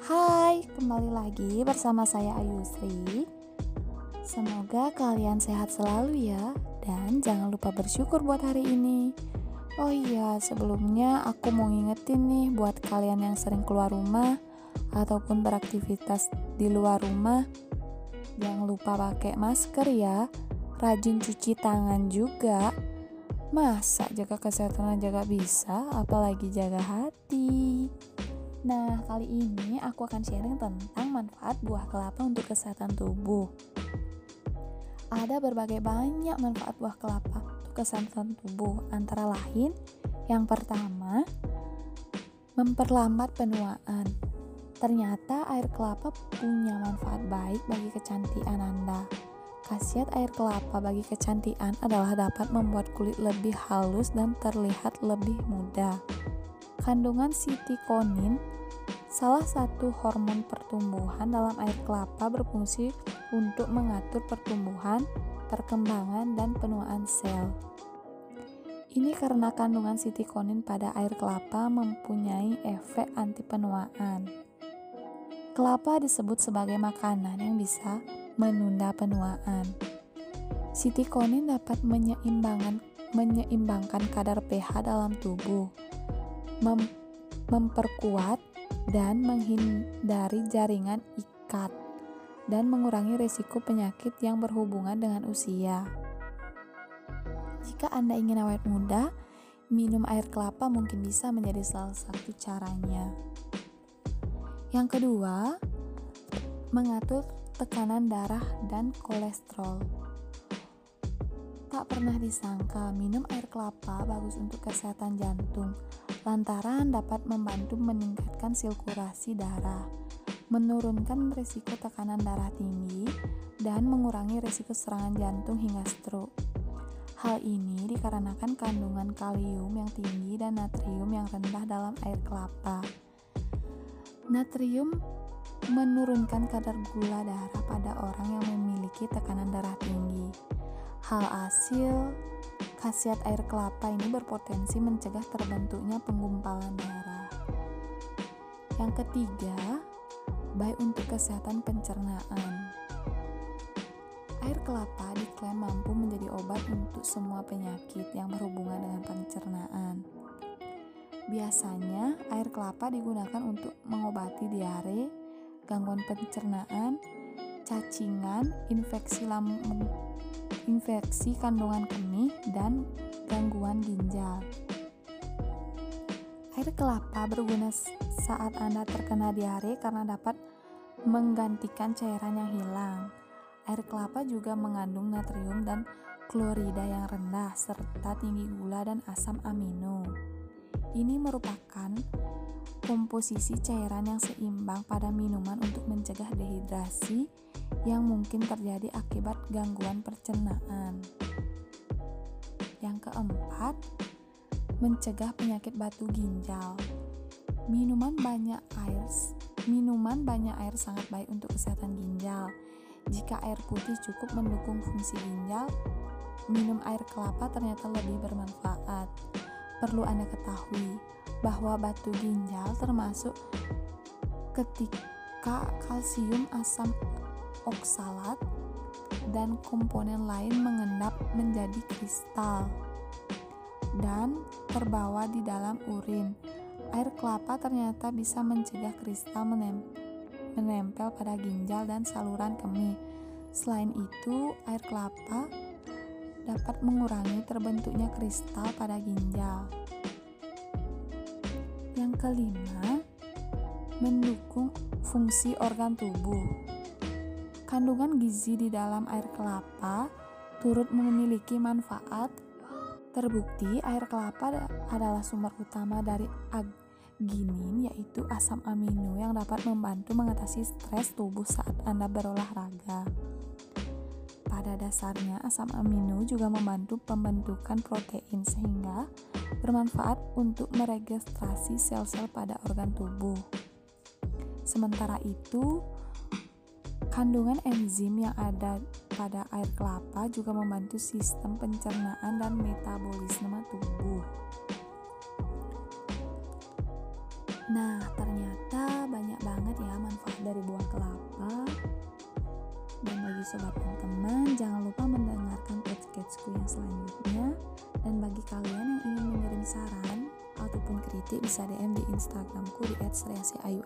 Hai, kembali lagi bersama saya Ayu Sri. Semoga kalian sehat selalu ya dan jangan lupa bersyukur buat hari ini. Oh iya, sebelumnya aku mau ngingetin nih buat kalian yang sering keluar rumah ataupun beraktivitas di luar rumah, jangan lupa pakai masker ya. Rajin cuci tangan juga. Masa jaga kesehatan aja gak bisa, apalagi jaga hati. Nah, kali ini aku akan sharing tentang manfaat buah kelapa untuk kesehatan tubuh. Ada berbagai banyak manfaat buah kelapa untuk kesehatan tubuh, antara lain yang pertama, memperlambat penuaan. Ternyata air kelapa punya manfaat baik bagi kecantikan Anda. Khasiat air kelapa bagi kecantikan adalah dapat membuat kulit lebih halus dan terlihat lebih muda. Kandungan sitikonin, salah satu hormon pertumbuhan dalam air kelapa berfungsi untuk mengatur pertumbuhan, perkembangan, dan penuaan sel. Ini karena kandungan sitikonin pada air kelapa mempunyai efek anti penuaan. Kelapa disebut sebagai makanan yang bisa menunda penuaan. Sitikonin dapat menyeimbangkan kadar pH dalam tubuh, mem memperkuat dan menghindari jaringan ikat, dan mengurangi risiko penyakit yang berhubungan dengan usia. Jika Anda ingin awet muda, minum air kelapa mungkin bisa menjadi salah satu caranya. Yang kedua, mengatur tekanan darah dan kolesterol. Tak pernah disangka minum air kelapa bagus untuk kesehatan jantung, lantaran dapat membantu meningkatkan sirkulasi darah, menurunkan risiko tekanan darah tinggi, dan mengurangi risiko serangan jantung hingga stroke. Hal ini dikarenakan kandungan kalium yang tinggi dan natrium yang rendah dalam air kelapa. Natrium menurunkan kadar gula darah pada orang yang memiliki tekanan darah tinggi. Hal hasil, khasiat air kelapa ini berpotensi mencegah terbentuknya penggumpalan darah. Yang ketiga, baik untuk kesehatan pencernaan. Air kelapa diklaim mampu menjadi obat untuk semua penyakit yang berhubungan dengan pencernaan. Biasanya, air kelapa digunakan untuk mengobati diare, gangguan pencernaan, cacingan, infeksi lambung, infeksi kandungan kemih, dan gangguan ginjal. Air kelapa berguna saat Anda terkena diare karena dapat menggantikan cairan yang hilang. Air kelapa juga mengandung natrium dan klorida yang rendah serta tinggi gula dan asam amino. Ini merupakan komposisi cairan yang seimbang pada minuman untuk mencegah dehidrasi yang mungkin terjadi akibat gangguan pencernaan. Yang keempat, mencegah penyakit batu ginjal. Minuman banyak air, minuman banyak air sangat baik untuk kesehatan ginjal. Jika air putih cukup mendukung fungsi ginjal, minum air kelapa ternyata lebih bermanfaat. Perlu Anda ketahui, bahwa batu ginjal termasuk ketika kalsium asam oksalat dan komponen lain mengendap menjadi kristal dan terbawa di dalam urin. Air kelapa ternyata bisa mencegah kristal menempel pada ginjal dan saluran kemih. Selain itu, air kelapa dapat mengurangi terbentuknya kristal pada ginjal. Yang kelima, mendukung fungsi organ tubuh. Kandungan gizi di dalam air kelapa turut memiliki manfaat. Terbukti air kelapa adalah sumber utama dari arginin yaitu asam amino yang dapat membantu mengatasi stres tubuh saat Anda berolahraga. Pada dasarnya, asam amino juga membantu pembentukan protein sehingga bermanfaat untuk meregistrasi sel-sel pada organ tubuh. Sementara itu, kandungan enzim yang ada pada air kelapa juga membantu sistem pencernaan dan metabolisme tubuh. Nah, ternyata banyak banget ya manfaat dari buah kelapa. Dan bagi sobat teman-teman, jangan lupa mendengarkan podcast-podcastku yang selanjutnya. Dan bagi kalian yang ingin mengirim saran ataupun kritik bisa DM di Instagramku di @sreasiayu.